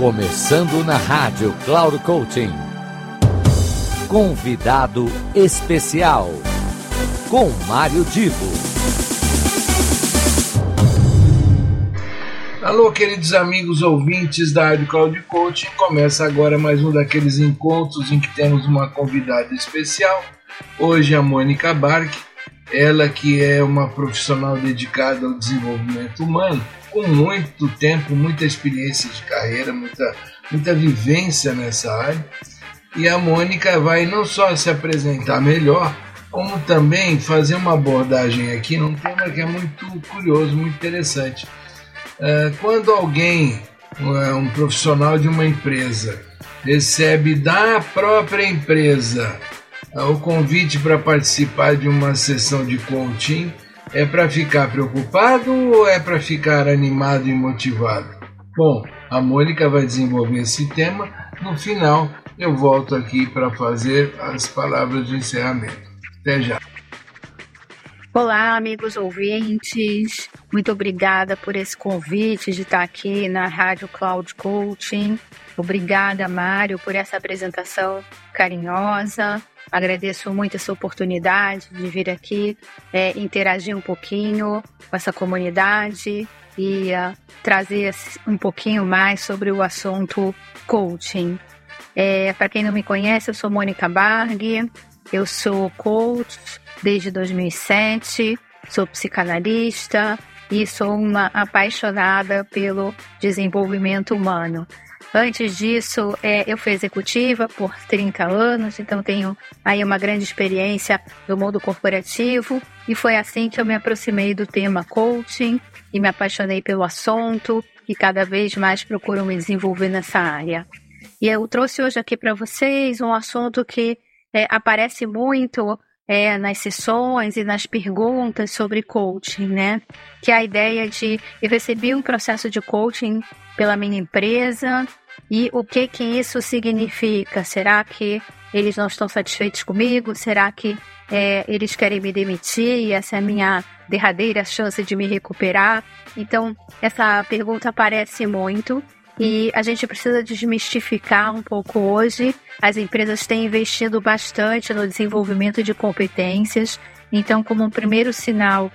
Começando na rádio Cloud Coaching. Convidado especial com Mário Divo. Alô, queridos amigos ouvintes da Rádio Cloud Coaching. Começa agora mais um daqueles encontros em que temos uma convidada especial. Hoje a Mônica Barque, ela que é uma profissional dedicada ao desenvolvimento humano com muito tempo, muita experiência de carreira, muita, muita vivência nessa área. E a Mônica vai não só se apresentar melhor, como também fazer uma abordagem aqui num tema que é muito curioso, muito interessante. Quando alguém, um profissional de uma empresa, recebe da própria empresa o convite para participar de uma sessão de coaching, é para ficar preocupado ou é para ficar animado e motivado? Bom, a Mônica vai desenvolver esse tema. No final, eu volto aqui para fazer as palavras de encerramento. Até já. Olá, amigos ouvintes. Muito obrigada por esse convite de estar aqui na Rádio Cloud Coaching. Obrigada, Mário, por essa apresentação carinhosa. Agradeço muito essa oportunidade de vir aqui é, interagir um pouquinho com essa comunidade e uh, trazer um pouquinho mais sobre o assunto coaching. É, Para quem não me conhece, eu sou Mônica Barg, eu sou coach desde 2007, sou psicanalista e sou uma apaixonada pelo desenvolvimento humano. Antes disso, é, eu fui executiva por 30 anos, então tenho aí uma grande experiência do mundo corporativo e foi assim que eu me aproximei do tema coaching e me apaixonei pelo assunto e cada vez mais procuro me desenvolver nessa área. E eu trouxe hoje aqui para vocês um assunto que é, aparece muito é, nas sessões e nas perguntas sobre coaching, né? Que é a ideia de eu recebi um processo de coaching pela minha empresa e o que que isso significa? Será que eles não estão satisfeitos comigo? Será que é, eles querem me demitir e essa é a minha derradeira chance de me recuperar? Então, essa pergunta aparece muito e a gente precisa desmistificar um pouco hoje. As empresas têm investido bastante no desenvolvimento de competências. Então, como um primeiro sinal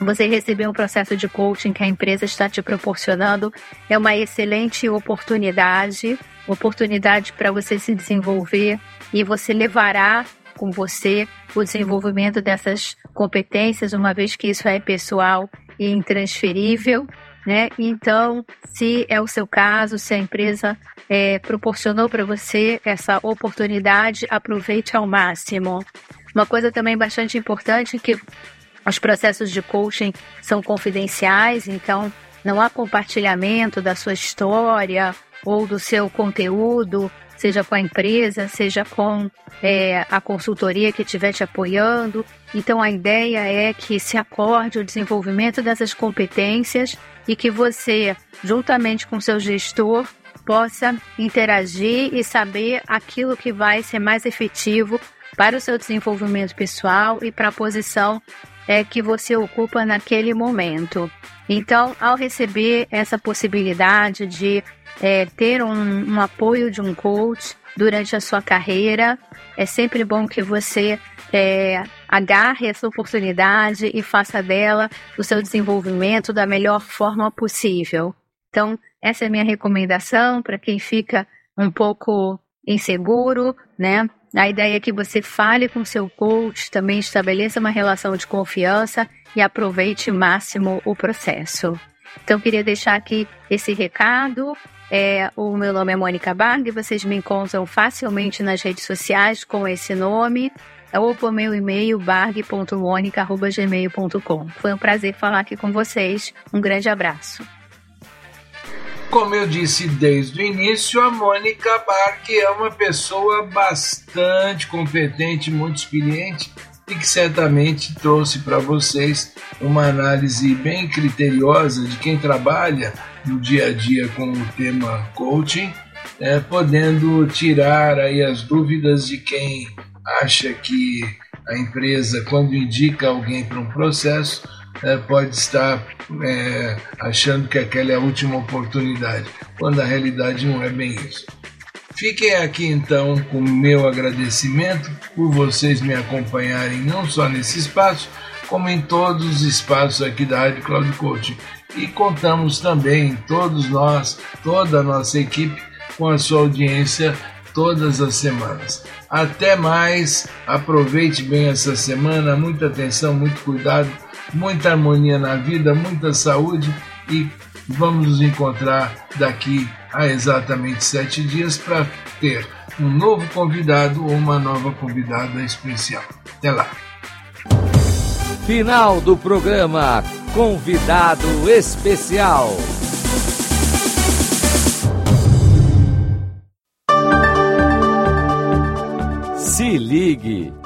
você receber um processo de coaching que a empresa está te proporcionando é uma excelente oportunidade, oportunidade para você se desenvolver e você levará com você o desenvolvimento dessas competências, uma vez que isso é pessoal e intransferível. Né? Então, se é o seu caso, se a empresa é, proporcionou para você essa oportunidade, aproveite ao máximo. Uma coisa também bastante importante que os processos de coaching são confidenciais, então não há compartilhamento da sua história ou do seu conteúdo, seja com a empresa, seja com é, a consultoria que estiver te apoiando. Então a ideia é que se acorde o desenvolvimento dessas competências e que você, juntamente com seu gestor, possa interagir e saber aquilo que vai ser mais efetivo para o seu desenvolvimento pessoal e para a posição é, que você ocupa naquele momento. Então, ao receber essa possibilidade de é, ter um, um apoio de um coach durante a sua carreira, é sempre bom que você é, agarre essa oportunidade e faça dela o seu desenvolvimento da melhor forma possível. Então, essa é a minha recomendação para quem fica um pouco inseguro, né? A ideia é que você fale com seu coach, também estabeleça uma relação de confiança e aproveite máximo o processo. Então, queria deixar aqui esse recado. É, o meu nome é Mônica Barg, vocês me encontram facilmente nas redes sociais com esse nome ou por meu e-mail barg.monica.gmail.com. Foi um prazer falar aqui com vocês. Um grande abraço. Como eu disse desde o início, a Mônica Barque é uma pessoa bastante competente, muito experiente e que certamente trouxe para vocês uma análise bem criteriosa de quem trabalha no dia a dia com o tema coaching, é, podendo tirar aí as dúvidas de quem acha que a empresa, quando indica alguém para um processo, é, pode estar é, achando que aquela é a última oportunidade, quando a realidade não é bem isso. Fiquem aqui então com meu agradecimento por vocês me acompanharem não só nesse espaço, como em todos os espaços aqui da Rádio Cloud Coaching. E contamos também, todos nós, toda a nossa equipe, com a sua audiência todas as semanas. Até mais, aproveite bem essa semana, muita atenção, muito cuidado, muita harmonia na vida, muita saúde e vamos nos encontrar daqui a exatamente sete dias para ter um novo convidado ou uma nova convidada especial. Até lá. Final do programa Convidado Especial. Se ligue!